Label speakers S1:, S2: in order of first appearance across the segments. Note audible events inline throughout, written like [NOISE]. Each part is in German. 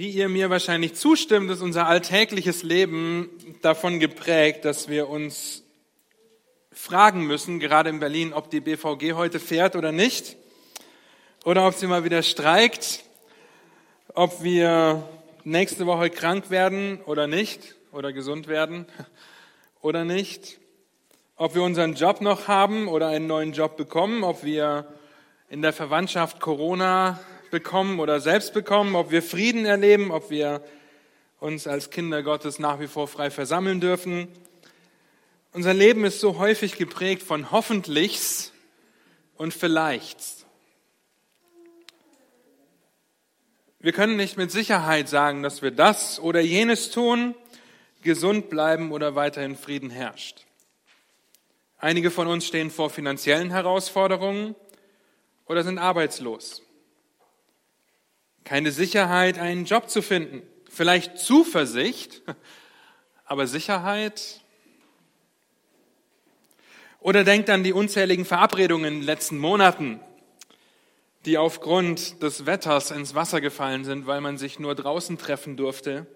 S1: Wie ihr mir wahrscheinlich zustimmt, ist unser alltägliches Leben davon geprägt, dass wir uns fragen müssen, gerade in Berlin, ob die BVG heute fährt oder nicht, oder ob sie mal wieder streikt, ob wir nächste Woche krank werden oder nicht, oder gesund werden [LAUGHS] oder nicht, ob wir unseren Job noch haben oder einen neuen Job bekommen, ob wir in der Verwandtschaft Corona bekommen oder selbst bekommen, ob wir Frieden erleben, ob wir uns als Kinder Gottes nach wie vor frei versammeln dürfen. Unser Leben ist so häufig geprägt von hoffentlichs und vielleichts. Wir können nicht mit Sicherheit sagen, dass wir das oder jenes tun, gesund bleiben oder weiterhin Frieden herrscht. Einige von uns stehen vor finanziellen Herausforderungen oder sind arbeitslos keine Sicherheit, einen Job zu finden, vielleicht Zuversicht, [LAUGHS] aber Sicherheit? Oder denkt an die unzähligen Verabredungen in den letzten Monaten, die aufgrund des Wetters ins Wasser gefallen sind, weil man sich nur draußen treffen durfte.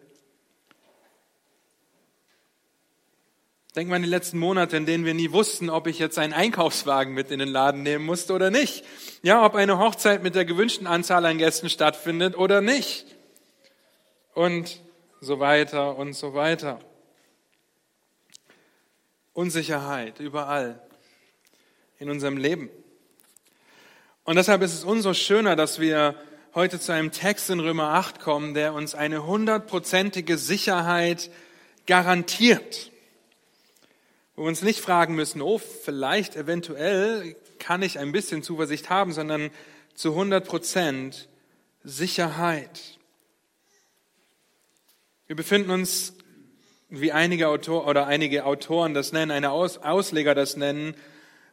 S1: Denk mal an die letzten Monate, in denen wir nie wussten, ob ich jetzt einen Einkaufswagen mit in den Laden nehmen musste oder nicht. Ja, ob eine Hochzeit mit der gewünschten Anzahl an Gästen stattfindet oder nicht. Und so weiter und so weiter. Unsicherheit überall in unserem Leben. Und deshalb ist es umso schöner, dass wir heute zu einem Text in Römer 8 kommen, der uns eine hundertprozentige Sicherheit garantiert wo wir uns nicht fragen müssen, oh, vielleicht, eventuell kann ich ein bisschen Zuversicht haben, sondern zu 100 Prozent Sicherheit. Wir befinden uns, wie einige Autoren oder einige Autoren das nennen, eine Aus, Ausleger das nennen,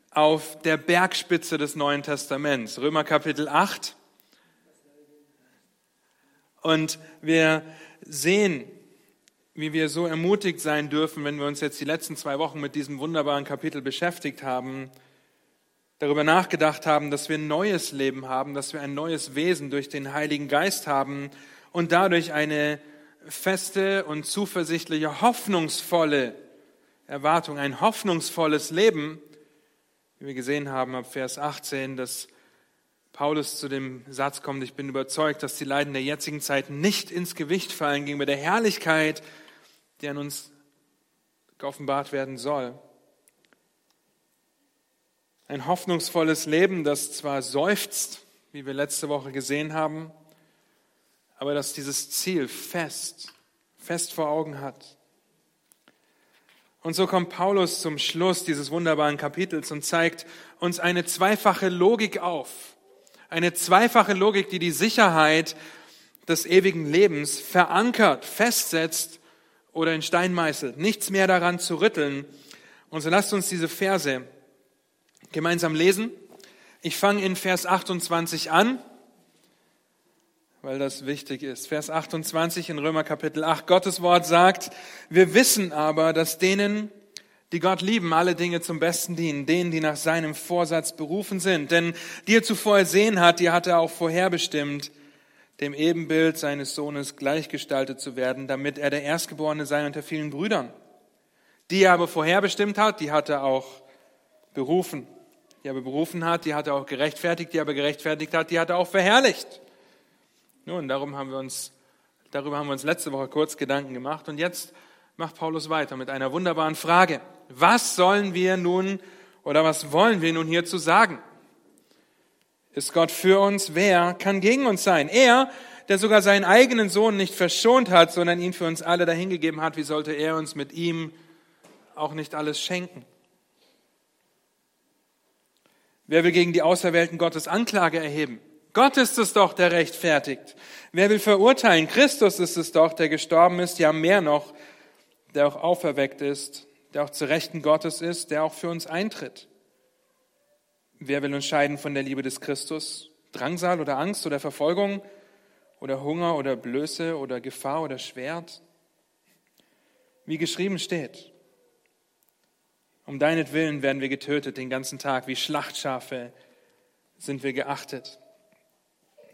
S1: auf der Bergspitze des Neuen Testaments. Römer Kapitel 8. Und wir sehen wie wir so ermutigt sein dürfen, wenn wir uns jetzt die letzten zwei Wochen mit diesem wunderbaren Kapitel beschäftigt haben, darüber nachgedacht haben, dass wir ein neues Leben haben, dass wir ein neues Wesen durch den Heiligen Geist haben und dadurch eine feste und zuversichtliche, hoffnungsvolle Erwartung, ein hoffnungsvolles Leben, wie wir gesehen haben ab Vers 18, dass Paulus zu dem Satz kommt, ich bin überzeugt, dass die Leiden der jetzigen Zeit nicht ins Gewicht fallen gegenüber der Herrlichkeit, die an uns geoffenbart werden soll. Ein hoffnungsvolles Leben, das zwar seufzt, wie wir letzte Woche gesehen haben, aber das dieses Ziel fest, fest vor Augen hat. Und so kommt Paulus zum Schluss dieses wunderbaren Kapitels und zeigt uns eine zweifache Logik auf. Eine zweifache Logik, die die Sicherheit des ewigen Lebens verankert, festsetzt oder in Stein meißelt. Nichts mehr daran zu rütteln. Und so lasst uns diese Verse gemeinsam lesen. Ich fange in Vers 28 an, weil das wichtig ist. Vers 28 in Römer Kapitel 8. Gottes Wort sagt, wir wissen aber, dass denen, die Gott lieben, alle Dinge zum Besten dienen, denen, die nach seinem Vorsatz berufen sind. Denn die er zuvor ersehen hat, die hat er auch vorherbestimmt, dem Ebenbild seines Sohnes gleichgestaltet zu werden, damit er der Erstgeborene sei unter vielen Brüdern. Die er aber vorherbestimmt hat, die hat er auch berufen. Die er aber berufen hat, die hat er auch gerechtfertigt, die er aber gerechtfertigt hat, die hat er auch verherrlicht. Nun, darum haben wir uns, darüber haben wir uns letzte Woche kurz Gedanken gemacht und jetzt macht Paulus weiter mit einer wunderbaren Frage. Was sollen wir nun oder was wollen wir nun hierzu sagen? Ist Gott für uns? Wer kann gegen uns sein? Er, der sogar seinen eigenen Sohn nicht verschont hat, sondern ihn für uns alle dahingegeben hat, wie sollte er uns mit ihm auch nicht alles schenken? Wer will gegen die Auserwählten Gottes Anklage erheben? Gott ist es doch, der rechtfertigt. Wer will verurteilen? Christus ist es doch, der gestorben ist, ja mehr noch, der auch auferweckt ist, der auch zu Rechten Gottes ist, der auch für uns eintritt. Wer will uns scheiden von der Liebe des Christus? Drangsal oder Angst oder Verfolgung oder Hunger oder Blöße oder Gefahr oder Schwert? Wie geschrieben steht, um deinetwillen werden wir getötet den ganzen Tag, wie Schlachtschafe sind wir geachtet.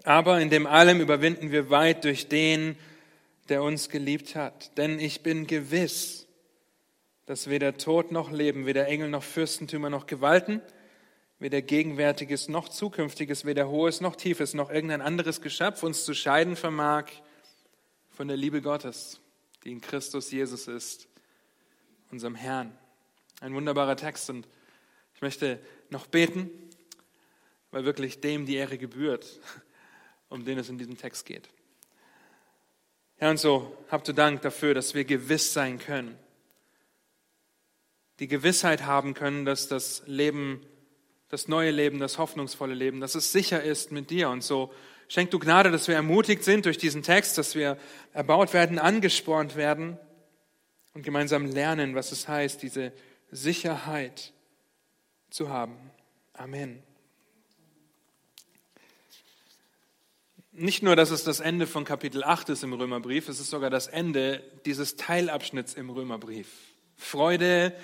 S1: Aber in dem allem überwinden wir weit durch den, der uns geliebt hat. Denn ich bin gewiss, dass weder Tod noch Leben, weder Engel noch Fürstentümer noch Gewalten, weder Gegenwärtiges noch Zukünftiges, weder Hohes noch Tiefes noch irgendein anderes Geschöpf uns zu scheiden vermag von der Liebe Gottes, die in Christus Jesus ist, unserem Herrn. Ein wunderbarer Text und ich möchte noch beten, weil wirklich dem die Ehre gebührt, um den es in diesem Text geht. Herr, und so habt du Dank dafür, dass wir gewiss sein können. Die Gewissheit haben können, dass das Leben, das neue Leben, das hoffnungsvolle Leben, dass es sicher ist mit dir. Und so schenk du Gnade, dass wir ermutigt sind durch diesen Text, dass wir erbaut werden, angespornt werden und gemeinsam lernen, was es heißt, diese Sicherheit zu haben. Amen. Nicht nur, dass es das Ende von Kapitel 8 ist im Römerbrief, es ist sogar das Ende dieses Teilabschnitts im Römerbrief. Freude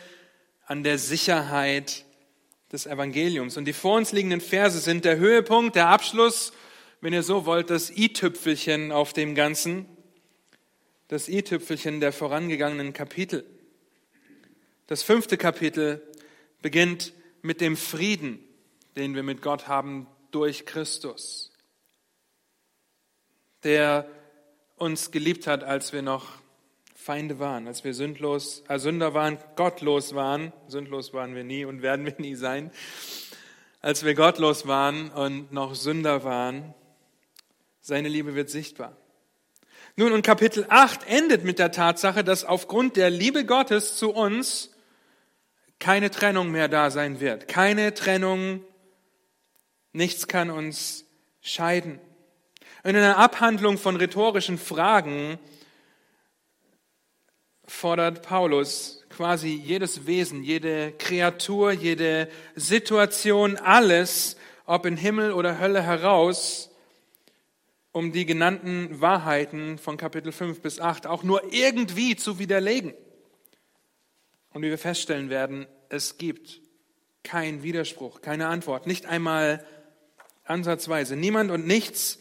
S1: an der Sicherheit des Evangeliums. Und die vor uns liegenden Verse sind der Höhepunkt, der Abschluss, wenn ihr so wollt, das i-Tüpfelchen auf dem Ganzen, das i-Tüpfelchen der vorangegangenen Kapitel. Das fünfte Kapitel beginnt mit dem Frieden, den wir mit Gott haben durch Christus der uns geliebt hat, als wir noch Feinde waren, als wir sündlos, äh, Sünder waren, gottlos waren. Sündlos waren wir nie und werden wir nie sein. Als wir gottlos waren und noch Sünder waren, seine Liebe wird sichtbar. Nun, und Kapitel 8 endet mit der Tatsache, dass aufgrund der Liebe Gottes zu uns keine Trennung mehr da sein wird. Keine Trennung, nichts kann uns scheiden. In einer Abhandlung von rhetorischen Fragen fordert Paulus quasi jedes Wesen, jede Kreatur, jede Situation, alles, ob in Himmel oder Hölle heraus, um die genannten Wahrheiten von Kapitel 5 bis 8 auch nur irgendwie zu widerlegen. Und wie wir feststellen werden, es gibt keinen Widerspruch, keine Antwort, nicht einmal ansatzweise. Niemand und nichts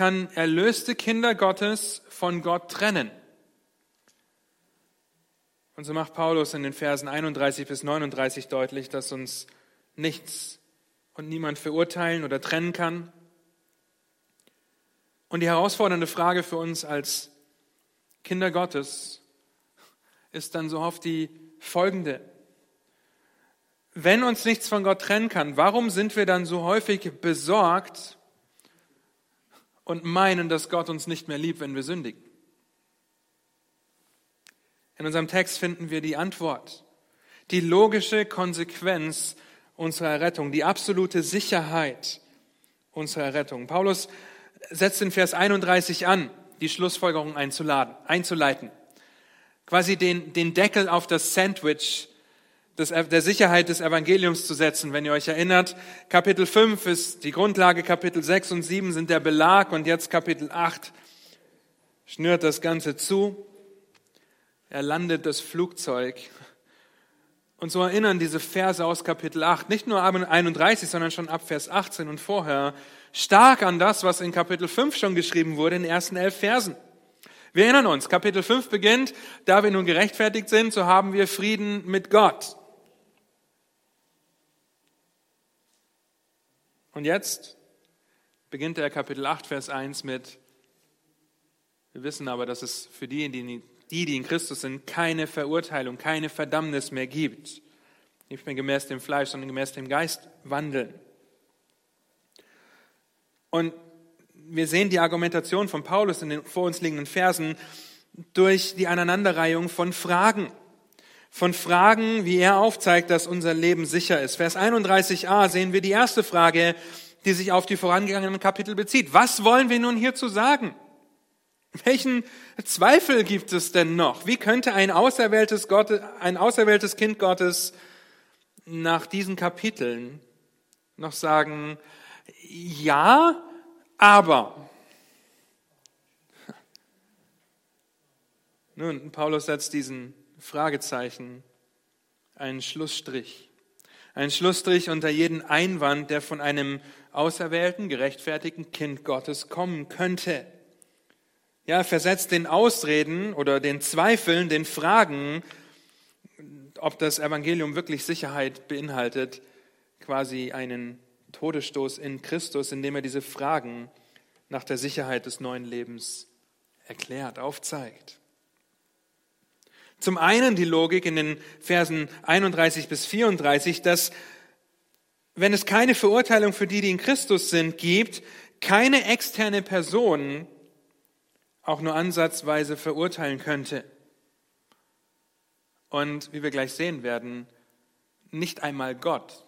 S1: kann erlöste Kinder Gottes von Gott trennen. Und so macht Paulus in den Versen 31 bis 39 deutlich, dass uns nichts und niemand verurteilen oder trennen kann. Und die herausfordernde Frage für uns als Kinder Gottes ist dann so oft die folgende. Wenn uns nichts von Gott trennen kann, warum sind wir dann so häufig besorgt und meinen, dass Gott uns nicht mehr liebt, wenn wir sündigen? In unserem Text finden wir die Antwort, die logische Konsequenz unserer Rettung, die absolute Sicherheit unserer Rettung. Paulus setzt in Vers 31 an, die Schlussfolgerung einzuladen, einzuleiten. Quasi den, den Deckel auf das Sandwich des, der Sicherheit des Evangeliums zu setzen. Wenn ihr euch erinnert, Kapitel 5 ist die Grundlage, Kapitel 6 und 7 sind der Belag und jetzt Kapitel 8 schnürt das Ganze zu. Er landet das Flugzeug. Und so erinnern diese Verse aus Kapitel 8, nicht nur ab 31, sondern schon ab Vers 18 und vorher, stark an das, was in Kapitel 5 schon geschrieben wurde, in den ersten elf Versen. Wir erinnern uns, Kapitel 5 beginnt, da wir nun gerechtfertigt sind, so haben wir Frieden mit Gott. Und jetzt beginnt der Kapitel 8, Vers 1 mit, wir wissen aber, dass es für diejenigen, die, die in Christus sind, keine Verurteilung, keine Verdammnis mehr gibt. Nicht mehr gemäß dem Fleisch, sondern gemäß dem Geist wandeln. Und wir sehen die Argumentation von Paulus in den vor uns liegenden Versen durch die Aneinanderreihung von Fragen von Fragen, wie er aufzeigt, dass unser Leben sicher ist. Vers 31a sehen wir die erste Frage, die sich auf die vorangegangenen Kapitel bezieht. Was wollen wir nun hierzu sagen? Welchen Zweifel gibt es denn noch? Wie könnte ein auserwähltes, Gott, ein auserwähltes Kind Gottes nach diesen Kapiteln noch sagen, ja, aber. Nun, Paulus setzt diesen Fragezeichen, einen Schlussstrich. Ein Schlussstrich unter jeden Einwand, der von einem auserwählten, gerechtfertigten Kind Gottes kommen könnte. Ja, versetzt den Ausreden oder den Zweifeln, den Fragen, ob das Evangelium wirklich Sicherheit beinhaltet, quasi einen Todesstoß in Christus, indem er diese Fragen nach der Sicherheit des neuen Lebens erklärt, aufzeigt. Zum einen die Logik in den Versen 31 bis 34, dass wenn es keine Verurteilung für die, die in Christus sind, gibt, keine externe Person auch nur ansatzweise verurteilen könnte. Und wie wir gleich sehen werden, nicht einmal Gott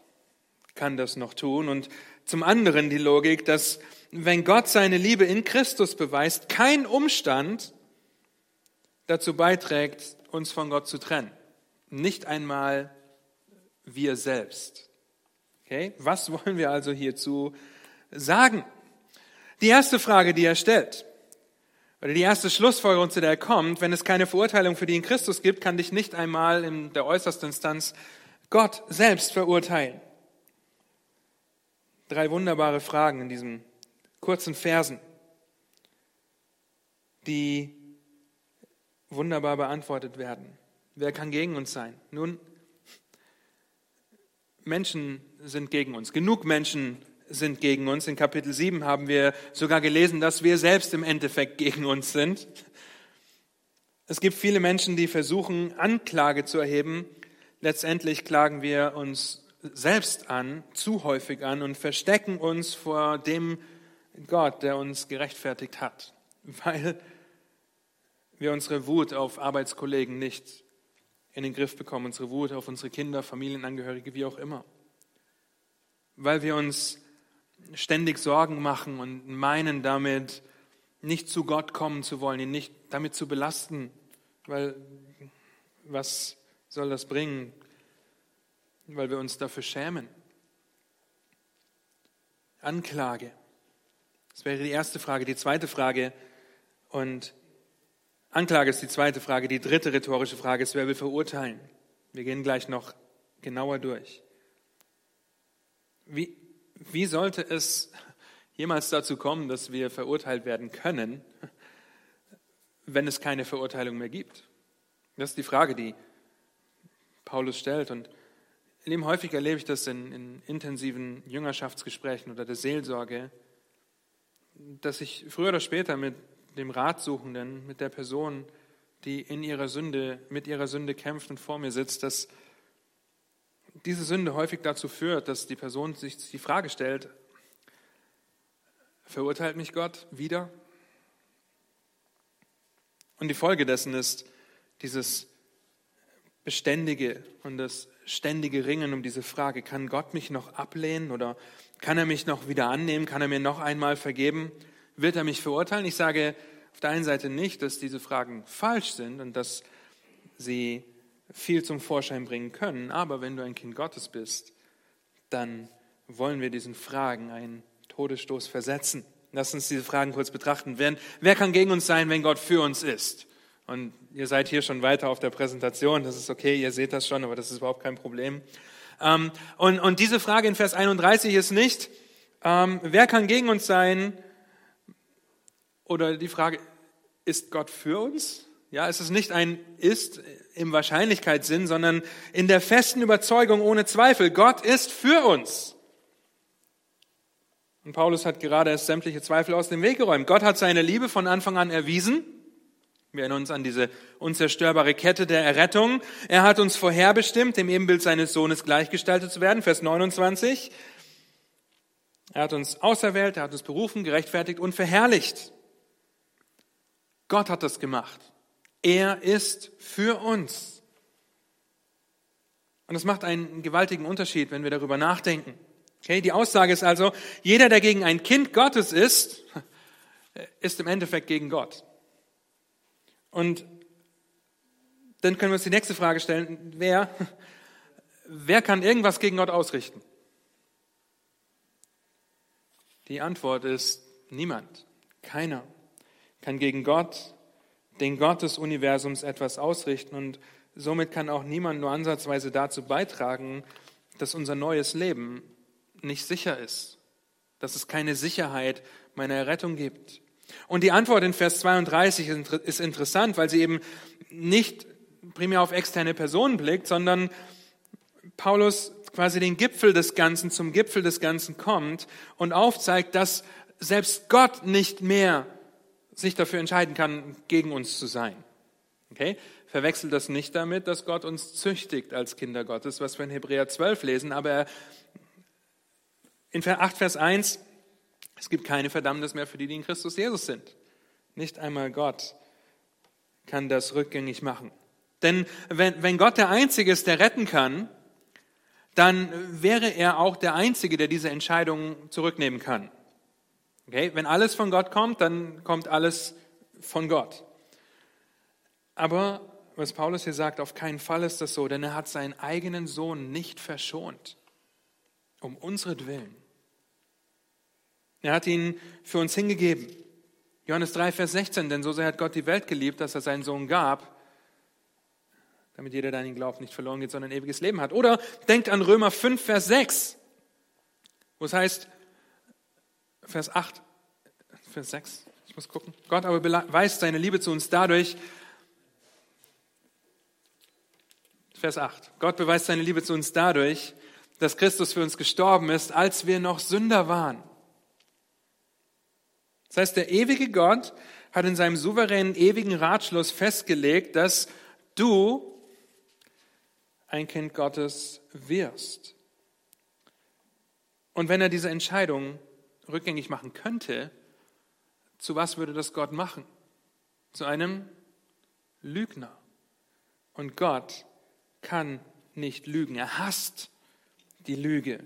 S1: kann das noch tun. Und zum anderen die Logik, dass wenn Gott seine Liebe in Christus beweist, kein Umstand dazu beiträgt, uns von Gott zu trennen. Nicht einmal wir selbst. Okay? Was wollen wir also hierzu sagen? Die erste Frage, die er stellt, oder die erste Schlussfolgerung, zu der er kommt, wenn es keine Verurteilung für die in Christus gibt, kann dich nicht einmal in der äußersten Instanz Gott selbst verurteilen. Drei wunderbare Fragen in diesen kurzen Versen, die wunderbar beantwortet werden. Wer kann gegen uns sein? Nun, Menschen sind gegen uns. Genug Menschen sind gegen uns. In Kapitel 7 haben wir sogar gelesen, dass wir selbst im Endeffekt gegen uns sind. Es gibt viele Menschen, die versuchen, Anklage zu erheben. Letztendlich klagen wir uns selbst an, zu häufig an und verstecken uns vor dem Gott, der uns gerechtfertigt hat, [LAUGHS] weil wir unsere Wut auf Arbeitskollegen nicht in den Griff bekommen, unsere Wut auf unsere Kinder, Familienangehörige, wie auch immer. Weil wir uns ständig Sorgen machen und meinen damit nicht zu Gott kommen zu wollen, ihn nicht damit zu belasten, weil was soll das bringen? Weil wir uns dafür schämen. Anklage. Das wäre die erste Frage. Die zweite Frage, und Anklage ist die zweite Frage. Die dritte rhetorische Frage ist, wer will verurteilen? Wir gehen gleich noch genauer durch. Wie, wie sollte es jemals dazu kommen, dass wir verurteilt werden können, wenn es keine Verurteilung mehr gibt? Das ist die Frage, die Paulus stellt. Und in häufig erlebe ich das in, in intensiven Jüngerschaftsgesprächen oder der Seelsorge, dass ich früher oder später mit dem Ratsuchenden, mit der Person, die in ihrer Sünde, mit ihrer Sünde kämpft und vor mir sitzt, dass diese Sünde häufig dazu führt, dass die Person sich die Frage stellt, verurteilt mich Gott wieder? Und die Folge dessen ist dieses beständige und das ständige Ringen um diese Frage, kann Gott mich noch ablehnen oder kann er mich noch wieder annehmen, kann er mir noch einmal vergeben? Wird er mich verurteilen? Ich sage auf der einen Seite nicht, dass diese Fragen falsch sind und dass sie viel zum Vorschein bringen können, aber wenn du ein Kind Gottes bist, dann wollen wir diesen Fragen einen Todesstoß versetzen. Lass uns diese Fragen kurz betrachten. Wer, wer kann gegen uns sein, wenn Gott für uns ist? Und ihr seid hier schon weiter auf der Präsentation, das ist okay, ihr seht das schon, aber das ist überhaupt kein Problem. Ähm, und, und diese Frage in Vers 31 ist nicht, ähm, wer kann gegen uns sein, oder die Frage, ist Gott für uns? Ja, es ist nicht ein ist im Wahrscheinlichkeitssinn, sondern in der festen Überzeugung ohne Zweifel, Gott ist für uns. Und Paulus hat gerade erst sämtliche Zweifel aus dem Weg geräumt. Gott hat seine Liebe von Anfang an erwiesen. Wir erinnern uns an diese unzerstörbare Kette der Errettung. Er hat uns vorherbestimmt, dem Ebenbild seines Sohnes gleichgestaltet zu werden. Vers 29. Er hat uns auserwählt, er hat uns berufen, gerechtfertigt und verherrlicht. Gott hat das gemacht. Er ist für uns. Und das macht einen gewaltigen Unterschied, wenn wir darüber nachdenken. Okay, die Aussage ist also, jeder, der gegen ein Kind Gottes ist, [LAUGHS] ist im Endeffekt gegen Gott. Und dann können wir uns die nächste Frage stellen, wer, [LAUGHS] wer kann irgendwas gegen Gott ausrichten? Die Antwort ist niemand, keiner kann gegen Gott, den Gott des Universums, etwas ausrichten und somit kann auch niemand nur ansatzweise dazu beitragen, dass unser neues Leben nicht sicher ist, dass es keine Sicherheit meiner Errettung gibt. Und die Antwort in Vers 32 ist interessant, weil sie eben nicht primär auf externe Personen blickt, sondern Paulus quasi den Gipfel des Ganzen zum Gipfel des Ganzen kommt und aufzeigt, dass selbst Gott nicht mehr sich dafür entscheiden kann, gegen uns zu sein. Okay? Verwechselt das nicht damit, dass Gott uns züchtigt als Kinder Gottes, was wir in Hebräer 12 lesen, aber in 8 Vers 1, es gibt keine Verdammnis mehr für die, die in Christus Jesus sind. Nicht einmal Gott kann das rückgängig machen. Denn wenn, wenn Gott der Einzige ist, der retten kann, dann wäre er auch der Einzige, der diese Entscheidung zurücknehmen kann. Okay? Wenn alles von Gott kommt, dann kommt alles von Gott. Aber was Paulus hier sagt, auf keinen Fall ist das so, denn er hat seinen eigenen Sohn nicht verschont, um unseren Er hat ihn für uns hingegeben. Johannes 3, Vers 16, denn so sehr hat Gott die Welt geliebt, dass er seinen Sohn gab, damit jeder, der an ihn glaubt, nicht verloren geht, sondern ein ewiges Leben hat. Oder denkt an Römer 5, Vers 6, wo es heißt, Vers 8, Vers 6, ich muss gucken. Gott aber beweist seine Liebe zu uns dadurch, Vers 8, Gott beweist seine Liebe zu uns dadurch, dass Christus für uns gestorben ist, als wir noch Sünder waren. Das heißt, der ewige Gott hat in seinem souveränen, ewigen Ratschluss festgelegt, dass du ein Kind Gottes wirst. Und wenn er diese Entscheidung rückgängig machen könnte, zu was würde das Gott machen? Zu einem Lügner. Und Gott kann nicht lügen. Er hasst die Lüge.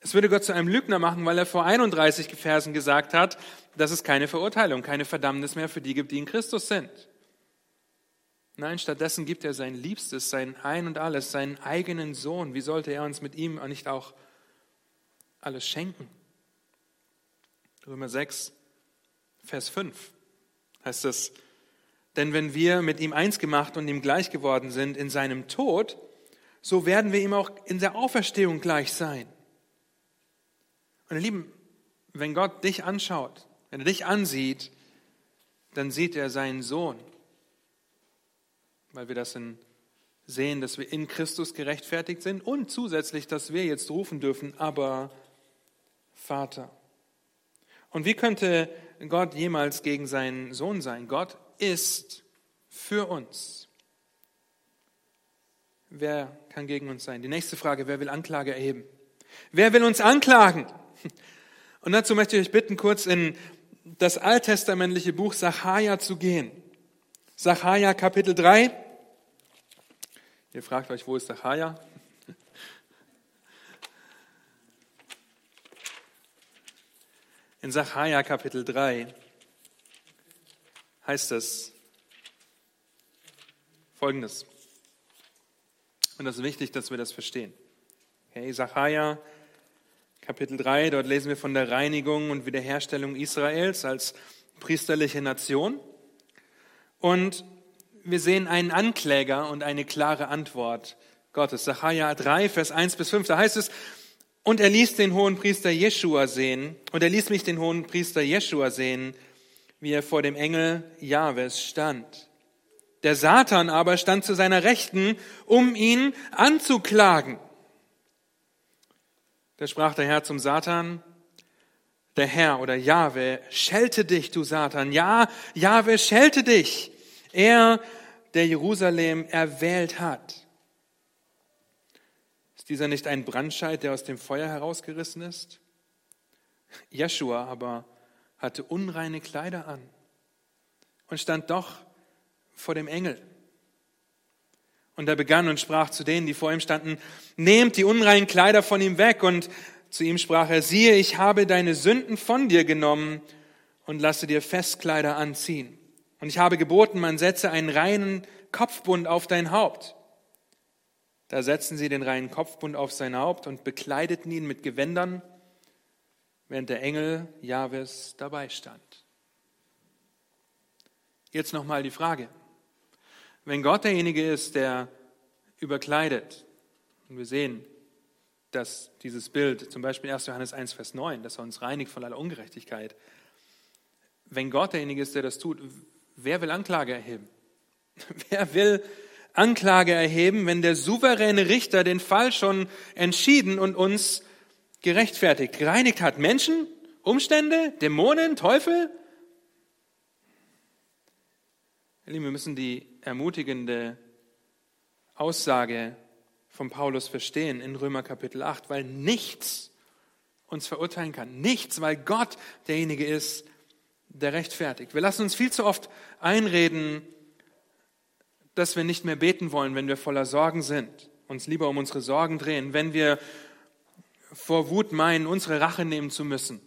S1: Es würde Gott zu einem Lügner machen, weil er vor 31 Versen gesagt hat, dass es keine Verurteilung, keine Verdammnis mehr für die gibt, die in Christus sind. Nein, stattdessen gibt er sein Liebstes, sein Ein und alles, seinen eigenen Sohn. Wie sollte er uns mit ihm nicht auch alles schenken? Römer 6, Vers 5 heißt es, denn wenn wir mit ihm eins gemacht und ihm gleich geworden sind in seinem Tod, so werden wir ihm auch in der Auferstehung gleich sein. Ihr Lieben, wenn Gott dich anschaut, wenn er dich ansieht, dann sieht er seinen Sohn weil wir das sehen, dass wir in Christus gerechtfertigt sind und zusätzlich, dass wir jetzt rufen dürfen, aber Vater. Und wie könnte Gott jemals gegen seinen Sohn sein? Gott ist für uns. Wer kann gegen uns sein? Die nächste Frage, wer will Anklage erheben? Wer will uns anklagen? [LAUGHS] Und dazu möchte ich euch bitten, kurz in das alttestamentliche Buch Sacharja zu gehen. Sacharja Kapitel 3. Ihr fragt euch, wo ist Sacharja? In Sacharja Kapitel 3 heißt es folgendes. Und das ist wichtig, dass wir das verstehen. Okay, Sacharja Kapitel 3, dort lesen wir von der Reinigung und Wiederherstellung Israels als priesterliche Nation. Und wir sehen einen Ankläger und eine klare Antwort Gottes. Sacharja 3, Vers 1 bis 5, da heißt es, und er ließ den hohen Priester Jeschua sehen, und er ließ mich den hohen Priester Jeschua sehen, wie er vor dem Engel Jahwes stand. Der Satan aber stand zu seiner Rechten, um ihn anzuklagen. Da sprach der Herr zum Satan, der Herr oder Jahwe, schelte dich, du Satan. Ja, Jahwe, schelte dich. Er der Jerusalem erwählt hat. Ist dieser nicht ein Brandscheid, der aus dem Feuer herausgerissen ist? Jeschua aber hatte unreine Kleider an und stand doch vor dem Engel. Und er begann und sprach zu denen, die vor ihm standen, nehmt die unreinen Kleider von ihm weg. Und zu ihm sprach er, siehe, ich habe deine Sünden von dir genommen und lasse dir Festkleider anziehen. Und ich habe geboten, man setze einen reinen Kopfbund auf dein Haupt. Da setzten sie den reinen Kopfbund auf sein Haupt und bekleideten ihn mit Gewändern, während der Engel Jahwes dabei stand. Jetzt nochmal die Frage. Wenn Gott derjenige ist, der überkleidet, Und wir sehen, dass dieses Bild, zum Beispiel 1. Johannes 1, Vers 9, dass er uns reinigt von aller Ungerechtigkeit. Wenn Gott derjenige ist, der das tut, wer will Anklage erheben? [LAUGHS] Wer will Anklage erheben, wenn der souveräne Richter den Fall schon entschieden und uns gerechtfertigt, gereinigt hat? Menschen, Umstände, Dämonen, Teufel? wir müssen die ermutigende Aussage von Paulus verstehen in Römer Kapitel 8, weil nichts uns verurteilen kann. Nichts, weil Gott derjenige ist, der rechtfertigt. Wir lassen uns viel zu oft einreden, dass wir nicht mehr beten wollen, wenn wir voller Sorgen sind, uns lieber um unsere Sorgen drehen, wenn wir vor Wut meinen, unsere Rache nehmen zu müssen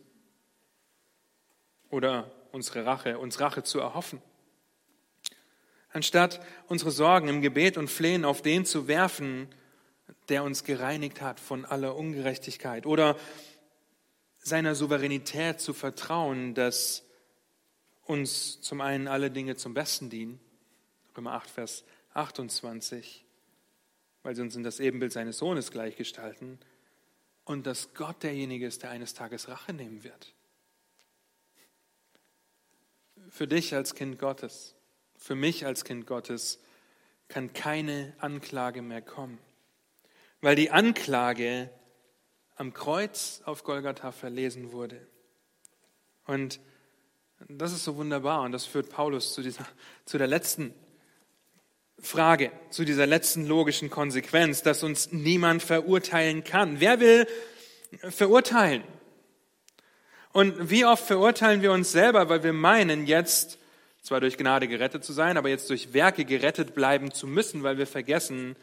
S1: oder unsere Rache, uns Rache zu erhoffen. Anstatt unsere Sorgen im Gebet und Flehen auf den zu werfen, der uns gereinigt hat von aller Ungerechtigkeit oder seiner Souveränität zu vertrauen, dass uns zum einen alle Dinge zum Besten dienen, Römer 8, Vers 28, weil sie uns in das Ebenbild seines Sohnes gleichgestalten, und dass Gott derjenige ist, der eines Tages Rache nehmen wird. Für dich als Kind Gottes, für mich als Kind Gottes kann keine Anklage mehr kommen weil die Anklage am Kreuz auf Golgatha verlesen wurde. Und das ist so wunderbar und das führt Paulus zu, dieser, zu der letzten Frage, zu dieser letzten logischen Konsequenz, dass uns niemand verurteilen kann. Wer will verurteilen? Und wie oft verurteilen wir uns selber, weil wir meinen, jetzt zwar durch Gnade gerettet zu sein, aber jetzt durch Werke gerettet bleiben zu müssen, weil wir vergessen,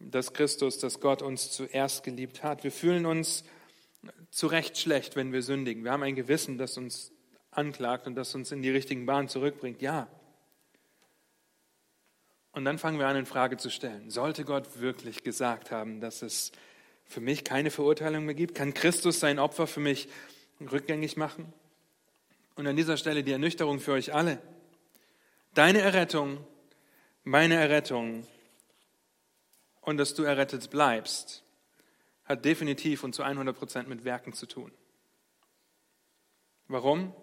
S1: dass Christus, dass Gott uns zuerst geliebt hat. Wir fühlen uns zu Recht schlecht, wenn wir sündigen. Wir haben ein Gewissen, das uns anklagt und das uns in die richtigen Bahnen zurückbringt. Ja. Und dann fangen wir an, in Frage zu stellen. Sollte Gott wirklich gesagt haben, dass es für mich keine Verurteilung mehr gibt? Kann Christus sein Opfer für mich rückgängig machen? Und an dieser Stelle die Ernüchterung für euch alle. Deine Errettung, meine Errettung und dass du errettet bleibst, hat definitiv und zu 100 Prozent mit Werken zu tun. Warum?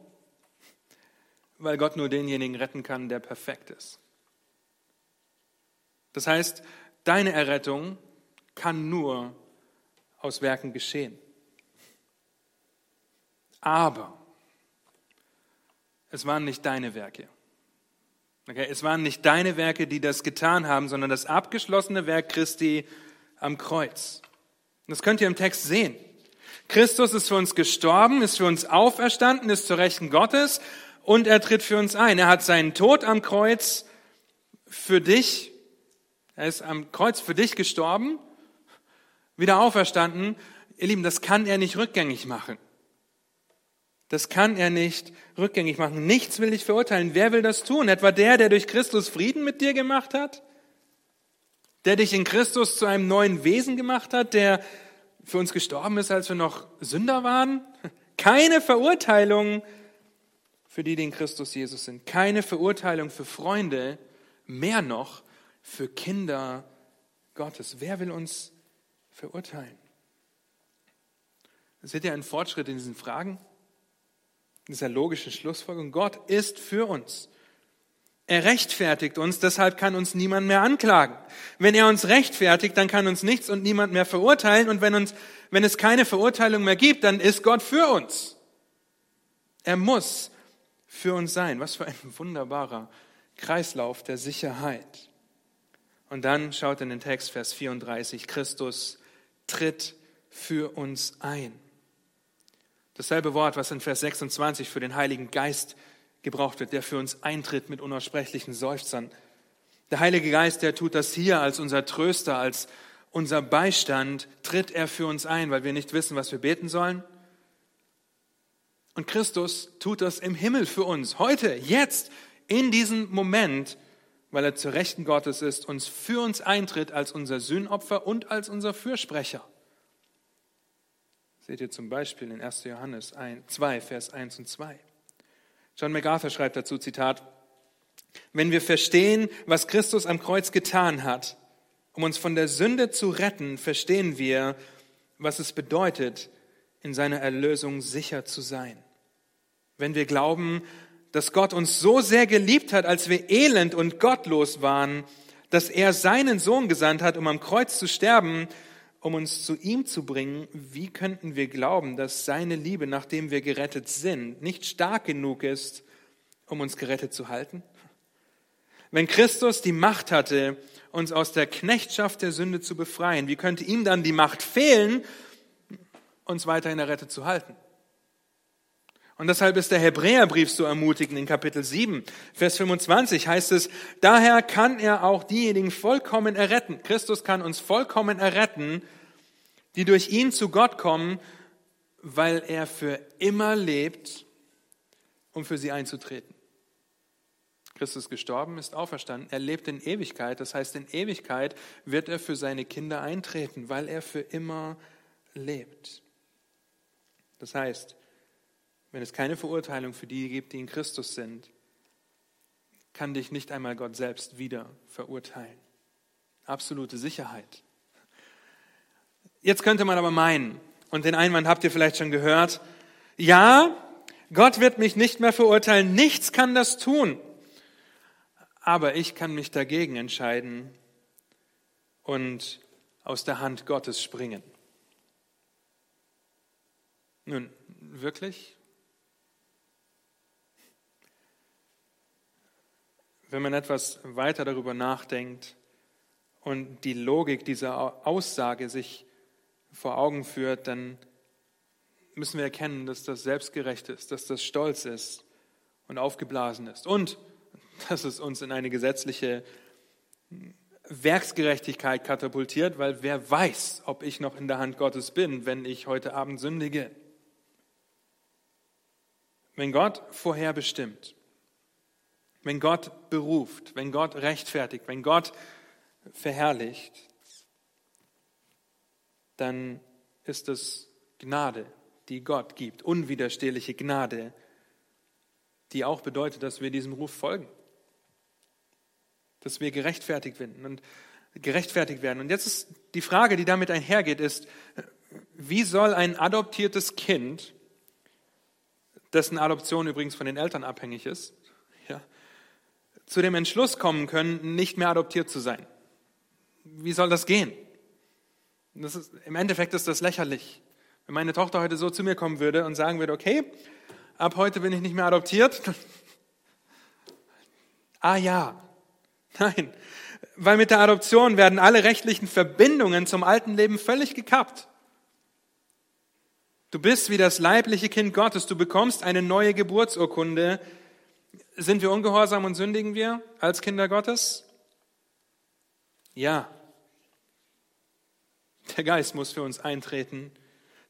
S1: Weil Gott nur denjenigen retten kann, der perfekt ist. Das heißt, deine Errettung kann nur aus Werken geschehen. Aber es waren nicht deine Werke. Okay, es waren nicht deine Werke, die das getan haben, sondern das abgeschlossene Werk Christi am Kreuz. Das könnt ihr im Text sehen. Christus ist für uns gestorben, ist für uns auferstanden, ist zur Rechten Gottes und er tritt für uns ein. Er hat seinen Tod am Kreuz für dich, er ist am Kreuz für dich gestorben, wieder auferstanden. Ihr Lieben, das kann er nicht rückgängig machen. Das kann er nicht rückgängig machen. Nichts will dich verurteilen. Wer will das tun? Etwa der, der durch Christus Frieden mit dir gemacht hat? Der dich in Christus zu einem neuen Wesen gemacht hat? Der für uns gestorben ist, als wir noch Sünder waren? Keine Verurteilung für die, die in Christus Jesus sind. Keine Verurteilung für Freunde. Mehr noch für Kinder Gottes. Wer will uns verurteilen? Seht ihr einen Fortschritt in diesen Fragen? dieser logischen Schlussfolgerung. Gott ist für uns. Er rechtfertigt uns, deshalb kann uns niemand mehr anklagen. Wenn er uns rechtfertigt, dann kann uns nichts und niemand mehr verurteilen. Und wenn, uns, wenn es keine Verurteilung mehr gibt, dann ist Gott für uns. Er muss für uns sein. Was für ein wunderbarer Kreislauf der Sicherheit. Und dann schaut in den Text Vers 34, Christus tritt für uns ein. Dasselbe Wort, was in Vers 26 für den Heiligen Geist gebraucht wird, der für uns eintritt mit unaussprechlichen Seufzern. Der Heilige Geist, der tut das hier als unser Tröster, als unser Beistand, tritt er für uns ein, weil wir nicht wissen, was wir beten sollen. Und Christus tut das im Himmel für uns, heute, jetzt, in diesem Moment, weil er zur Rechten Gottes ist, uns für uns eintritt als unser Sühnopfer und als unser Fürsprecher. Seht ihr zum Beispiel in 1. Johannes 2, Vers 1 und 2. John MacArthur schreibt dazu, Zitat, wenn wir verstehen, was Christus am Kreuz getan hat, Um uns von der Sünde zu retten, verstehen wir, was es bedeutet, in seiner Erlösung sicher zu sein. Wenn wir glauben, dass Gott uns so sehr geliebt hat, als wir elend und gottlos waren, dass er seinen Sohn gesandt hat, um am Kreuz zu sterben, um uns zu ihm zu bringen, wie könnten wir glauben, dass seine Liebe, nachdem wir gerettet sind, nicht stark genug ist, um uns gerettet zu halten? Wenn Christus die Macht hatte, uns aus der Knechtschaft der Sünde zu befreien, wie könnte ihm dann die Macht fehlen, uns weiterhin errettet zu halten? Und deshalb ist der Hebräerbrief so ermutigend in Kapitel 7, Vers 25 heißt es, daher kann er auch diejenigen vollkommen erretten. Christus kann uns vollkommen erretten, die durch ihn zu Gott kommen, weil er für immer lebt, um für sie einzutreten. Christus gestorben, ist auferstanden. Er lebt in Ewigkeit. Das heißt, in Ewigkeit wird er für seine Kinder eintreten, weil er für immer lebt. Das heißt, wenn es keine Verurteilung für die gibt, die in Christus sind, kann dich nicht einmal Gott selbst wieder verurteilen. Absolute Sicherheit. Jetzt könnte man aber meinen, und den Einwand habt ihr vielleicht schon gehört, ja, Gott wird mich nicht mehr verurteilen, nichts kann das tun, aber ich kann mich dagegen entscheiden und aus der Hand Gottes springen. Nun, wirklich? Wenn man etwas weiter darüber nachdenkt und die Logik dieser Aussage sich vor Augen führt, dann müssen wir erkennen, dass das selbstgerecht ist, dass das stolz ist und aufgeblasen ist und dass es uns in eine gesetzliche Werksgerechtigkeit katapultiert, weil wer weiß, ob ich noch in der Hand Gottes bin, wenn ich heute Abend sündige. Wenn Gott vorherbestimmt, wenn Gott beruft, wenn Gott rechtfertigt, wenn Gott verherrlicht, dann ist es Gnade, die Gott gibt, unwiderstehliche Gnade, die auch bedeutet, dass wir diesem Ruf folgen, dass wir gerechtfertigt werden und gerechtfertigt werden. Und jetzt ist die Frage, die damit einhergeht, ist, wie soll ein adoptiertes Kind, dessen Adoption übrigens von den Eltern abhängig ist, ja, zu dem Entschluss kommen können, nicht mehr adoptiert zu sein. Wie soll das gehen? Das ist, Im Endeffekt ist das lächerlich. Wenn meine Tochter heute so zu mir kommen würde und sagen würde, okay, ab heute bin ich nicht mehr adoptiert. [LAUGHS] ah ja, nein, weil mit der Adoption werden alle rechtlichen Verbindungen zum alten Leben völlig gekappt. Du bist wie das leibliche Kind Gottes, du bekommst eine neue Geburtsurkunde, sind wir ungehorsam und sündigen wir als Kinder Gottes? Ja. Der Geist muss für uns eintreten.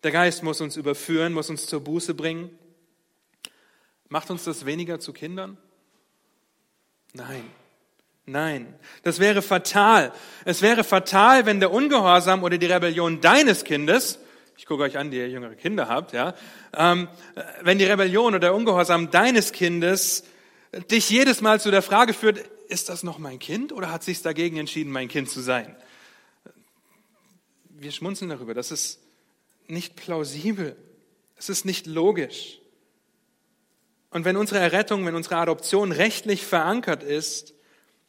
S1: Der Geist muss uns überführen, muss uns zur Buße bringen. Macht uns das weniger zu Kindern? Nein. Nein, das wäre fatal. Es wäre fatal, wenn der Ungehorsam oder die Rebellion deines Kindes, ich gucke euch an, die ihr jüngere Kinder habt, ja, ähm, wenn die Rebellion oder der Ungehorsam deines Kindes dich jedes Mal zu der Frage führt, ist das noch mein Kind oder hat sich dagegen entschieden, mein Kind zu sein? Wir schmunzeln darüber. Das ist nicht plausibel. Es ist nicht logisch. Und wenn unsere Errettung, wenn unsere Adoption rechtlich verankert ist,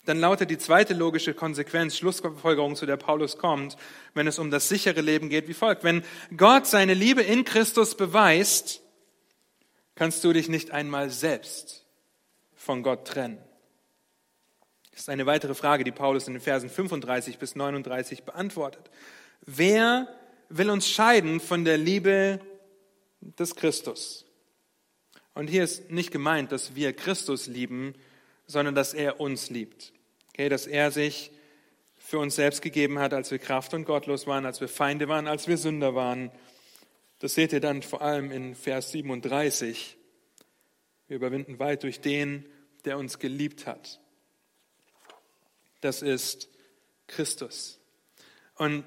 S1: dann lautet die zweite logische Konsequenz, Schlussfolgerung, zu der Paulus kommt, wenn es um das sichere Leben geht, wie folgt. Wenn Gott seine Liebe in Christus beweist, kannst du dich nicht einmal selbst von Gott trennen? Das ist eine weitere Frage, die Paulus in den Versen 35 bis 39 beantwortet. Wer will uns scheiden von der Liebe des Christus? Und hier ist nicht gemeint, dass wir Christus lieben, sondern dass er uns liebt. Okay, dass er sich für uns selbst gegeben hat, als wir kraft- und gottlos waren, als wir Feinde waren, als wir Sünder waren. Das seht ihr dann vor allem in Vers 37. Wir überwinden weit durch den, der uns geliebt hat. Das ist Christus. Und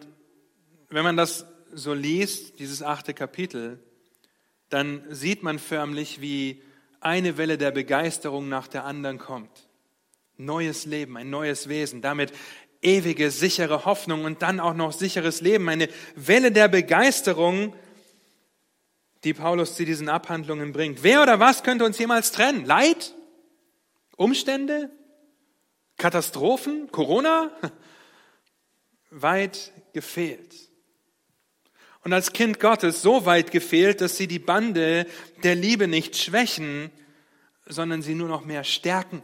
S1: wenn man das so liest, dieses achte Kapitel, dann sieht man förmlich, wie eine Welle der Begeisterung nach der anderen kommt. Neues Leben, ein neues Wesen. Damit ewige, sichere Hoffnung und dann auch noch sicheres Leben, eine Welle der Begeisterung, die Paulus zu diesen Abhandlungen bringt. Wer oder was könnte uns jemals trennen? Leid? Umstände? Katastrophen? Corona? [LAUGHS] Weit gefehlt. Und als Kind Gottes so weit gefehlt, dass sie die Bande der Liebe nicht schwächen, sondern sie nur noch mehr stärken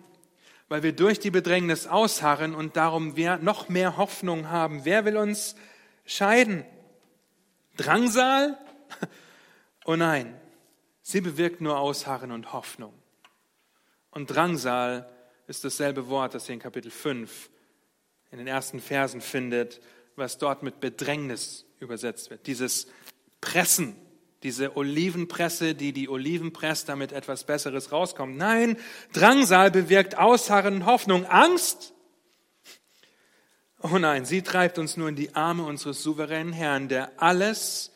S1: weil wir durch die Bedrängnis ausharren und darum wir noch mehr Hoffnung haben. Wer will uns scheiden? Drangsal? [LAUGHS] Oh nein, sie bewirkt nur Ausharren und Hoffnung. Und Drangsal ist dasselbe Wort, das ihr in Kapitel 5 in den ersten Versen findet, was dort mit Bedrängnis übersetzt wird. Dieses Pressen, diese Olivenpresse, die die Oliven presst, damit etwas Besseres rauskommt. Nein, Drangsal bewirkt Ausharren und Hoffnung. Angst? Oh nein, sie treibt uns nur in die Arme unseres souveränen Herrn, der alles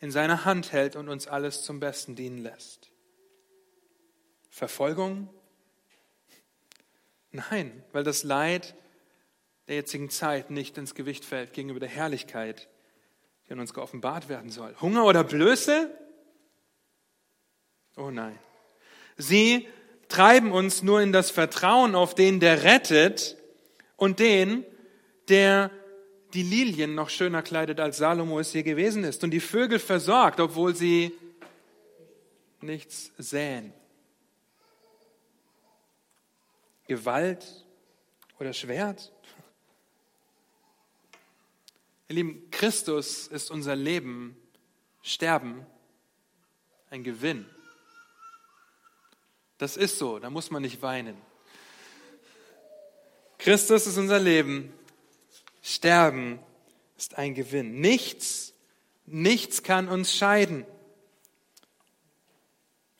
S1: in seiner Hand hält und uns alles zum Besten dienen lässt. Verfolgung? Nein, weil das Leid der jetzigen Zeit nicht ins Gewicht fällt gegenüber der Herrlichkeit, die an uns geoffenbart werden soll. Hunger oder Blöße? Oh nein. Sie treiben uns nur in das Vertrauen auf den, der rettet und den, der die Lilien noch schöner kleidet, als Salomo es je gewesen ist und die Vögel versorgt, obwohl sie nichts säen. Gewalt oder Schwert? Ihr Lieben, Christus ist unser Leben, Sterben ein Gewinn. Das ist so, da muss man nicht weinen. Christus ist unser Leben, Sterben ist ein Gewinn. Nichts, nichts kann uns scheiden.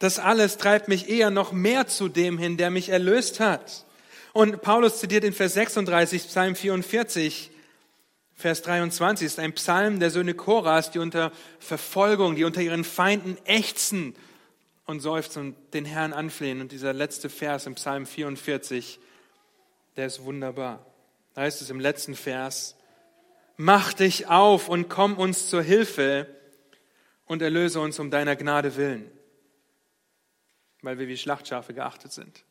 S1: Das alles treibt mich eher noch mehr zu dem hin, der mich erlöst hat. Und Paulus zitiert in Vers 36, Psalm 44, Vers 23 ist ein Psalm der Söhne Koras, die unter Verfolgung, die unter ihren Feinden ächzen und seufzen und den Herrn anflehen. Und dieser letzte Vers im Psalm 44, der ist wunderbar. Da heißt es im letzten Vers, mach dich auf und komm uns zur Hilfe und erlöse uns um deiner Gnade willen, weil wir wie Schlachtschafe geachtet sind,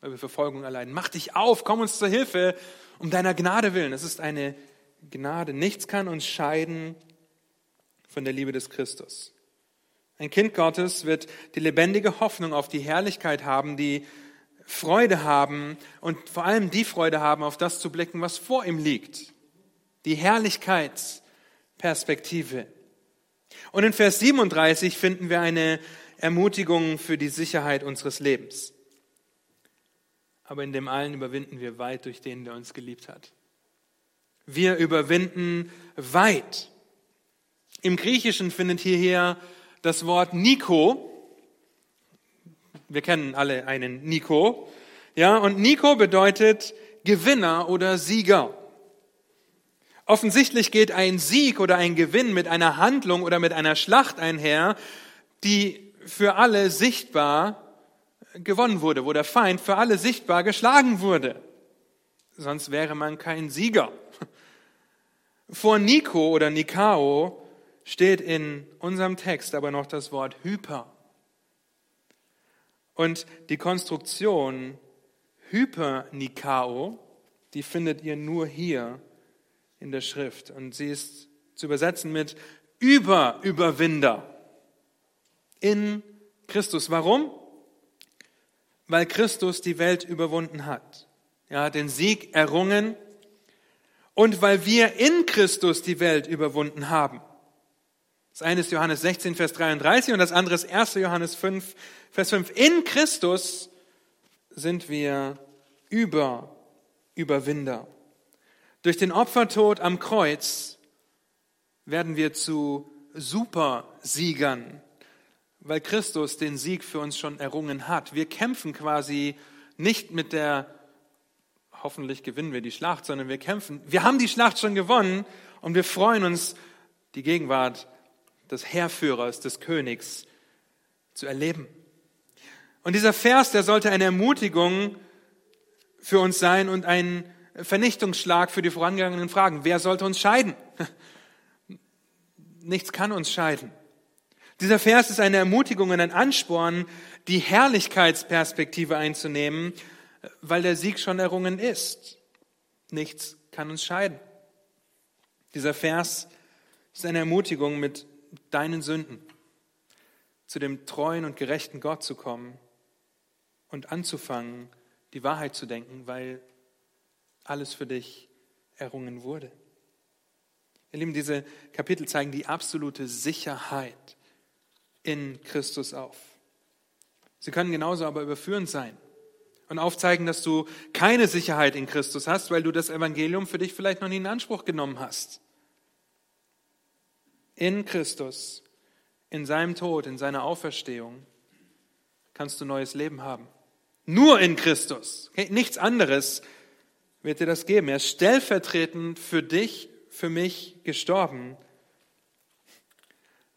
S1: weil wir Verfolgung erleiden. Mach dich auf, komm uns zur Hilfe um deiner Gnade willen. Das ist eine Gnade. Nichts kann uns scheiden von der Liebe des Christus. Ein Kind Gottes wird die lebendige Hoffnung auf die Herrlichkeit haben, die Freude haben und vor allem die Freude haben, auf das zu blicken, was vor ihm liegt. Die Herrlichkeitsperspektive. Und in Vers 37 finden wir eine Ermutigung für die Sicherheit unseres Lebens. Aber in dem allen überwinden wir weit durch den, der uns geliebt hat. Wir überwinden weit. Im Griechischen findet hierher das Wort Nico. Wir kennen alle einen Nico. Ja, und Nico bedeutet Gewinner oder Sieger. Offensichtlich geht ein Sieg oder ein Gewinn mit einer Handlung oder mit einer Schlacht einher, die für alle sichtbar gewonnen wurde, wo der Feind für alle sichtbar geschlagen wurde. Sonst wäre man kein Sieger. [LAUGHS] Vor Nico oder Nikao steht in unserem Text aber noch das Wort Hyper. Und die Konstruktion Hyper-Nikao, die findet ihr nur hier in der Schrift. Und sie ist zu übersetzen mit Über-Überwinder in Christus. Warum? Weil Christus die Welt überwunden hat. Er hat den Sieg errungen und weil wir in Christus die Welt überwunden haben. Das eine ist Johannes 16, Vers 33 und das andere ist 1. Johannes 5, Vers 5. In Christus sind wir über Überwinder. Durch den Opfertod am Kreuz werden wir zu Supersiegern, weil Christus den Sieg für uns schon errungen hat. Wir kämpfen quasi nicht mit der hoffentlich gewinnen wir die Schlacht, sondern wir kämpfen. Wir haben die Schlacht schon gewonnen und wir freuen uns, die Gegenwart des Heerführers, des Königs zu erleben. Und dieser Vers, der sollte eine Ermutigung für uns sein und ein, Vernichtungsschlag für die vorangegangenen Fragen. Wer sollte uns scheiden? [LAUGHS] Nichts kann uns scheiden. Dieser Vers ist eine Ermutigung und ein Ansporn, die Herrlichkeitsperspektive einzunehmen, weil der Sieg schon errungen ist. Nichts kann uns scheiden. Dieser Vers ist eine Ermutigung, mit deinen Sünden zu dem treuen und gerechten Gott zu kommen und anzufangen, die Wahrheit zu denken, weil alles für dich errungen wurde. Ihr Lieben, diese Kapitel zeigen die absolute Sicherheit in Christus auf. Sie können genauso aber überführend sein und aufzeigen, dass du keine Sicherheit in Christus hast, weil du das Evangelium für dich vielleicht noch nie in Anspruch genommen hast. In Christus, in seinem Tod, in seiner Auferstehung kannst du neues Leben haben. Nur in Christus. Nichts anderes wird dir das geben. Er ist stellvertretend für dich, für mich gestorben,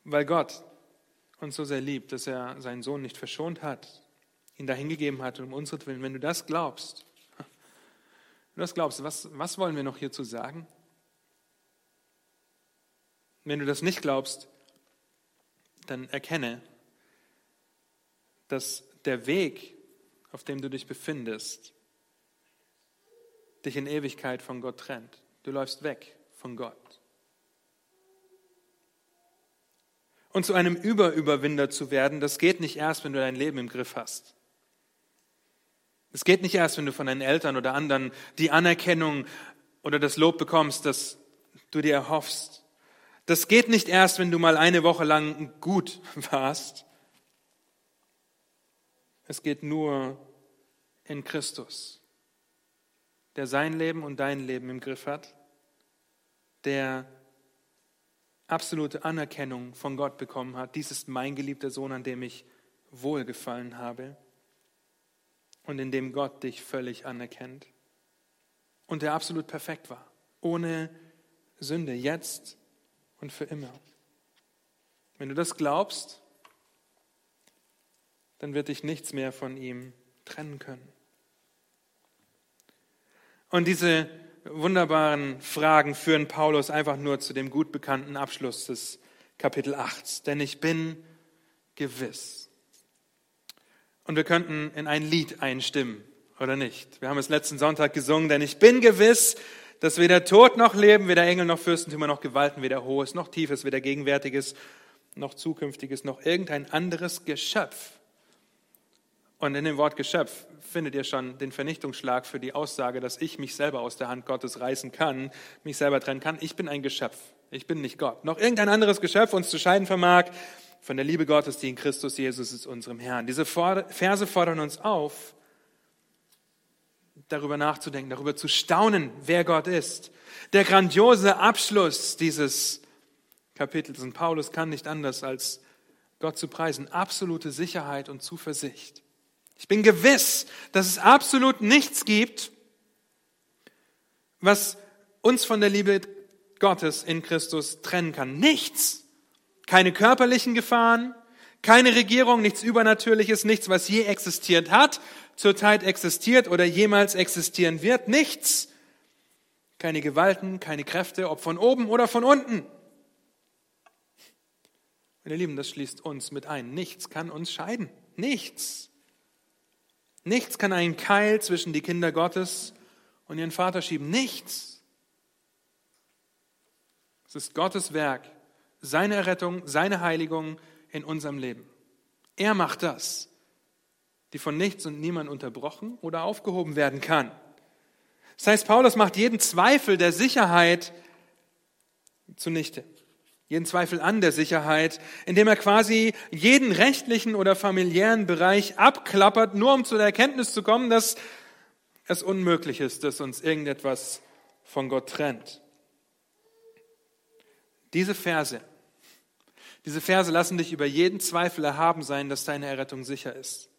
S1: weil Gott uns so sehr liebt, dass er seinen Sohn nicht verschont hat, ihn dahingegeben hat um unseren Willen. Wenn du das glaubst, [LAUGHS] wenn du das glaubst, was, was wollen wir noch hierzu sagen? Wenn du das nicht glaubst, dann erkenne, dass der Weg, auf dem du dich befindest, dich in Ewigkeit von Gott trennt. Du läufst weg von Gott. Und zu einem Überüberwinder zu werden, das geht nicht erst, wenn du dein Leben im Griff hast. Es geht nicht erst, wenn du von deinen Eltern oder anderen die Anerkennung oder das Lob bekommst, das du dir erhoffst. Das geht nicht erst, wenn du mal eine Woche lang gut [LAUGHS] warst. Es geht nur in Christus, der sein Leben und dein Leben im Griff hat, der absolute Anerkennung von Gott bekommen hat. Dies ist mein geliebter Sohn, an dem ich wohlgefallen habe und in dem Gott dich völlig anerkennt und der absolut perfekt war, ohne Sünde, jetzt und für immer. Wenn du das glaubst, dann wird dich nichts mehr von ihm trennen können. Und diese wunderbaren Fragen führen Paulus einfach nur zu dem gut bekannten Abschluss des Kapitel 8. Denn ich bin gewiss. Und wir könnten in ein Lied einstimmen, oder nicht? Wir haben es letzten Sonntag gesungen, denn ich bin gewiss, dass weder Tod noch Leben, weder Engel noch Fürstentümer noch Gewalten, weder Hohes noch Tiefes, weder Gegenwärtiges noch Zukünftiges noch irgendein anderes Geschöpf. Und in dem Wort Geschöpf findet ihr schon den Vernichtungsschlag für die Aussage, dass ich mich selber aus der Hand Gottes reißen kann, mich selber trennen kann. Ich bin ein Geschöpf. Ich bin nicht Gott. Noch irgendein anderes Geschöpf uns zu scheiden vermag von der Liebe Gottes, die in Christus Jesus ist, unserem Herrn. Diese Verse fordern uns auf, darüber nachzudenken, darüber zu staunen, wer Gott ist. Der grandiose Abschluss dieses Kapitels. Und Paulus kann nicht anders als Gott zu preisen. Absolute Sicherheit und Zuversicht. Ich bin gewiss, dass es absolut nichts gibt, was uns von der Liebe Gottes in Christus trennen kann. Nichts. Keine körperlichen Gefahren, keine Regierung, nichts Übernatürliches, nichts, was je existiert hat, zurzeit existiert oder jemals existieren wird. Nichts. Keine Gewalten, keine Kräfte, ob von oben oder von unten. Meine Lieben, das schließt uns mit ein. Nichts kann uns scheiden. Nichts. Nichts kann einen Keil zwischen die Kinder Gottes und ihren Vater schieben. Nichts. Es ist Gottes Werk, seine Errettung, seine Heiligung in unserem Leben. Er macht das die von nichts und niemand unterbrochen oder aufgehoben werden kann. Das heißt, Paulus macht jeden Zweifel der Sicherheit zunichte. Jeden Zweifel an der Sicherheit, indem er quasi jeden rechtlichen oder familiären Bereich abklappert, nur um zu der Erkenntnis zu kommen, dass es unmöglich ist, dass uns irgendetwas von Gott trennt. Diese Verse, diese Verse lassen dich über jeden Zweifel erhaben sein, dass deine Errettung sicher ist.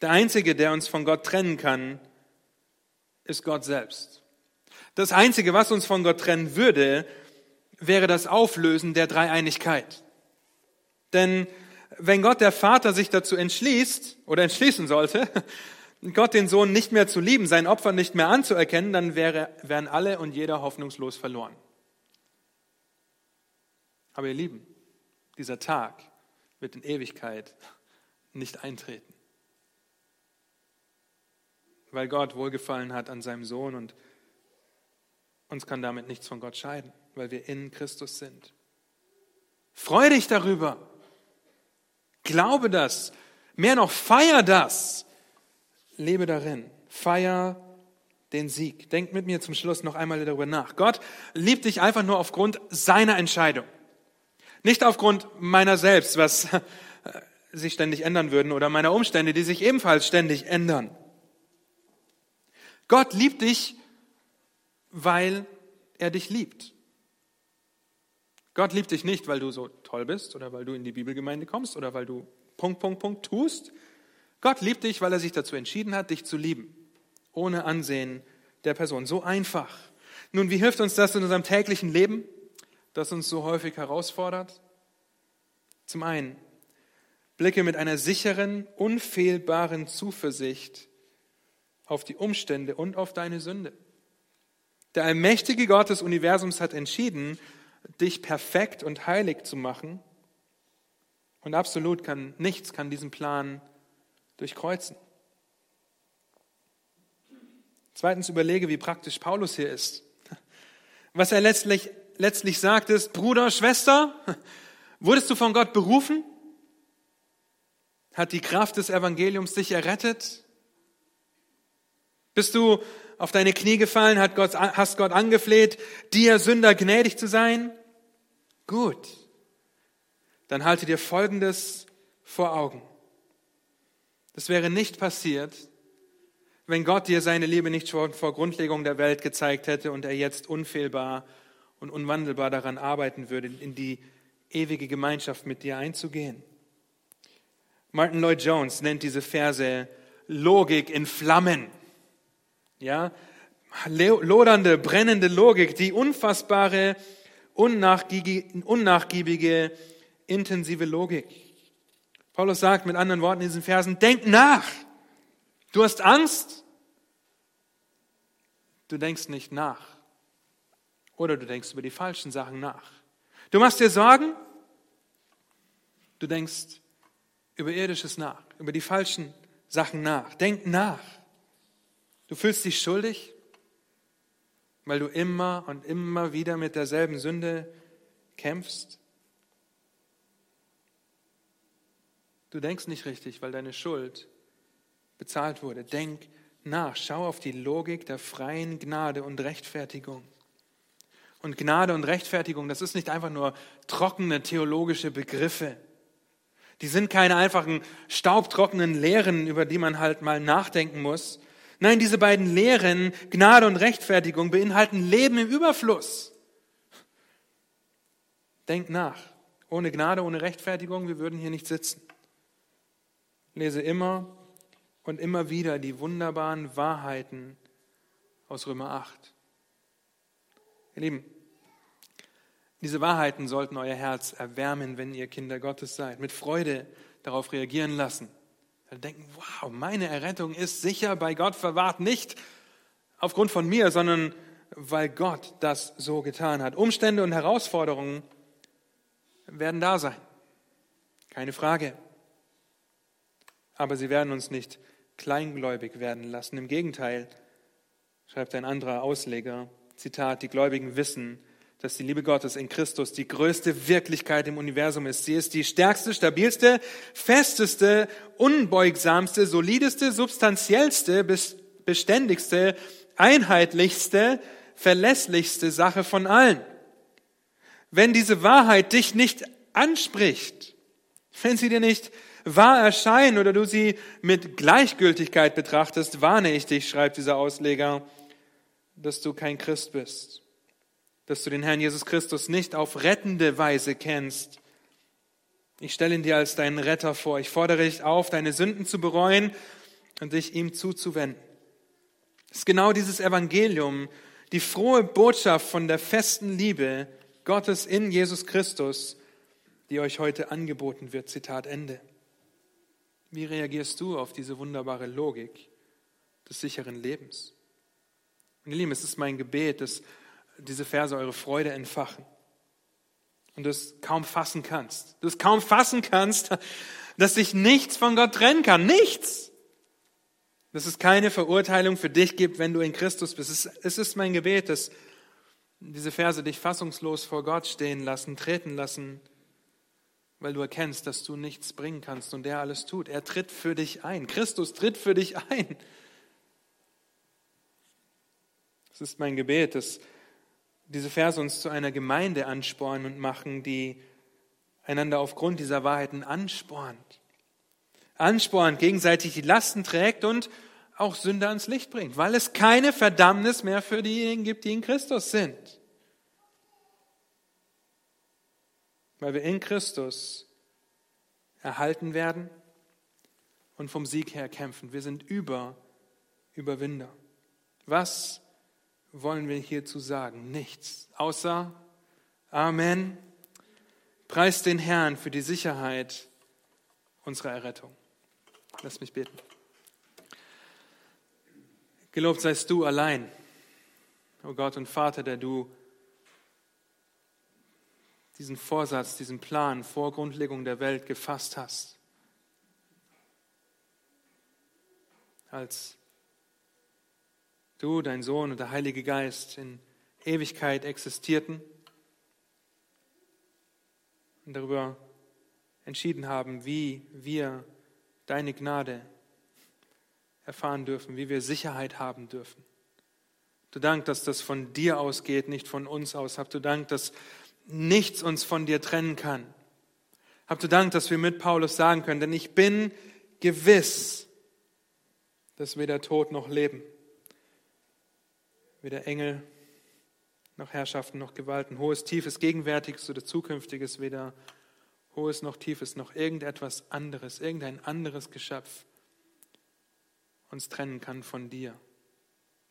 S1: Der Einzige, der uns von Gott trennen kann, ist Gott selbst. Das Einzige, was uns von Gott trennen würde, wäre das Auflösen der Dreieinigkeit. Denn wenn Gott der Vater sich dazu entschließt oder entschließen sollte, [LAUGHS] Gott den Sohn nicht mehr zu lieben, sein Opfer nicht mehr anzuerkennen, dann wäre, wären alle und jeder hoffnungslos verloren. Aber ihr Lieben, dieser Tag wird in Ewigkeit nicht eintreten. Weil Gott wohlgefallen hat an seinem Sohn und uns kann damit nichts von Gott scheiden, weil wir in Christus sind. Freu dich darüber. Glaube das. Mehr noch, feier das. Lebe darin. Feier den Sieg. Denk mit mir zum Schluss noch einmal darüber nach. Gott liebt dich einfach nur aufgrund seiner Entscheidung. Nicht aufgrund meiner selbst, was [LAUGHS] sich ständig ändern würden oder meiner Umstände, die sich ebenfalls ständig ändern. Gott liebt dich, weil er dich liebt. Gott liebt dich nicht, weil du so toll bist oder weil du in die Bibelgemeinde kommst oder weil du Punkt, Punkt, Punkt tust. Gott liebt dich, weil er sich dazu entschieden hat, dich zu lieben, ohne Ansehen der Person. So einfach. Nun, wie hilft uns das in unserem täglichen Leben, das uns so häufig herausfordert? Zum einen, blicke mit einer sicheren, unfehlbaren Zuversicht auf die Umstände und auf deine Sünde. Der allmächtige Gott des Universums hat entschieden, dich perfekt und heilig zu machen. Und absolut kann nichts kann diesen Plan durchkreuzen. Zweitens überlege, wie praktisch Paulus hier ist. Was er letztlich, letztlich sagt ist, Bruder, Schwester, wurdest du von Gott berufen? Hat die Kraft des Evangeliums dich errettet? Bist du auf deine Knie gefallen, hast Gott angefleht, dir Sünder gnädig zu sein? Gut. Dann halte dir Folgendes vor Augen. Das wäre nicht passiert, wenn Gott dir seine Liebe nicht schon vor Grundlegung der Welt gezeigt hätte und er jetzt unfehlbar und unwandelbar daran arbeiten würde, in die ewige Gemeinschaft mit dir einzugehen. Martin Lloyd Jones nennt diese Verse Logik in Flammen. Ja, lodernde, brennende Logik, die unfassbare, unnachgiebige, intensive Logik. Paulus sagt mit anderen Worten in diesen Versen, denk nach. Du hast Angst. Du denkst nicht nach. Oder du denkst über die falschen Sachen nach. Du machst dir Sorgen. Du denkst über irdisches nach, über die falschen Sachen nach. Denk nach. Du fühlst dich schuldig, weil du immer und immer wieder mit derselben Sünde kämpfst. Du denkst nicht richtig, weil deine Schuld bezahlt wurde. Denk nach, schau auf die Logik der freien Gnade und Rechtfertigung. Und Gnade und Rechtfertigung, das ist nicht einfach nur trockene theologische Begriffe. Die sind keine einfachen staubtrockenen Lehren, über die man halt mal nachdenken muss, Nein, diese beiden Lehren, Gnade und Rechtfertigung, beinhalten Leben im Überfluss. Denk nach. Ohne Gnade, ohne Rechtfertigung, wir würden hier nicht sitzen. Lese immer und immer wieder die wunderbaren Wahrheiten aus Römer 8. Ihr Lieben, diese Wahrheiten sollten euer Herz erwärmen, wenn ihr Kinder Gottes seid, mit Freude darauf reagieren lassen. Wir denken, wow, meine Errettung ist sicher bei Gott verwahrt, nicht aufgrund von mir, sondern weil Gott das so getan hat. Umstände und Herausforderungen werden da sein. Keine Frage. Aber sie werden uns nicht kleingläubig werden lassen. Im Gegenteil, schreibt ein anderer Ausleger, Zitat, die Gläubigen wissen, dass die Liebe Gottes in Christus die größte Wirklichkeit im Universum ist. Sie ist die stärkste, stabilste, festeste, unbeugsamste, solideste, substanziellste, beständigste, einheitlichste, verlässlichste Sache von allen. Wenn diese Wahrheit dich nicht anspricht, wenn sie dir nicht wahr erscheint oder du sie mit Gleichgültigkeit betrachtest, warne ich dich, schreibt dieser Ausleger, dass du kein Christ bist dass du den Herrn Jesus Christus nicht auf rettende Weise kennst. Ich stelle ihn dir als deinen Retter vor. Ich fordere dich auf, deine Sünden zu bereuen und dich ihm zuzuwenden. Es ist genau dieses Evangelium, die frohe Botschaft von der festen Liebe Gottes in Jesus Christus, die euch heute angeboten wird. Zitat Ende. Wie reagierst du auf diese wunderbare Logik des sicheren Lebens. Und ihr Lieben, es ist mein Gebet, dass diese Verse eure Freude entfachen und du es kaum fassen kannst. Du es kaum fassen kannst, dass sich nichts von Gott trennen kann. Nichts. Dass es keine Verurteilung für dich gibt, wenn du in Christus bist. Es ist mein Gebet, dass diese Verse dich fassungslos vor Gott stehen lassen, treten lassen, weil du erkennst, dass du nichts bringen kannst und der alles tut. Er tritt für dich ein. Christus tritt für dich ein. Es ist mein Gebet, dass diese Verse uns zu einer Gemeinde anspornen und machen, die einander aufgrund dieser Wahrheiten anspornt. Anspornt, gegenseitig die Lasten trägt und auch Sünder ans Licht bringt, weil es keine Verdammnis mehr für diejenigen gibt, die in Christus sind. Weil wir in Christus erhalten werden und vom Sieg her kämpfen. Wir sind über Überwinder. Was wollen wir hierzu sagen? Nichts, außer Amen. Preis den Herrn für die Sicherheit unserer Errettung. Lass mich beten. Gelobt seist du allein, o oh Gott und Vater, der du diesen Vorsatz, diesen Plan vor Grundlegung der Welt gefasst hast. Als du, dein Sohn und der Heilige Geist in Ewigkeit existierten und darüber entschieden haben, wie wir deine Gnade erfahren dürfen, wie wir Sicherheit haben dürfen. Du Dank, dass das von dir ausgeht, nicht von uns aus. Hab du Dank, dass nichts uns von dir trennen kann. Hab du Dank, dass wir mit Paulus sagen können, denn ich bin gewiss, dass weder Tod noch Leben, weder Engel noch Herrschaften noch Gewalten, hohes, tiefes, gegenwärtiges oder zukünftiges, weder hohes noch tiefes noch irgendetwas anderes, irgendein anderes Geschöpf uns trennen kann von dir,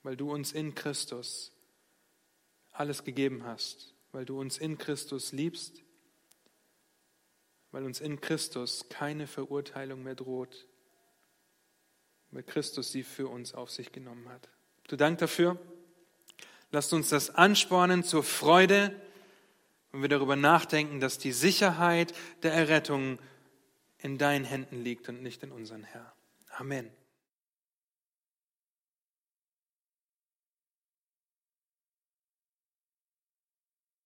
S1: weil du uns in Christus alles gegeben hast, weil du uns in Christus liebst, weil uns in Christus keine Verurteilung mehr droht, weil Christus sie für uns auf sich genommen hat. Du Dank dafür. Lasst uns das anspornen zur Freude, wenn wir darüber nachdenken, dass die Sicherheit der Errettung in deinen Händen liegt und nicht in unseren Herr. Amen.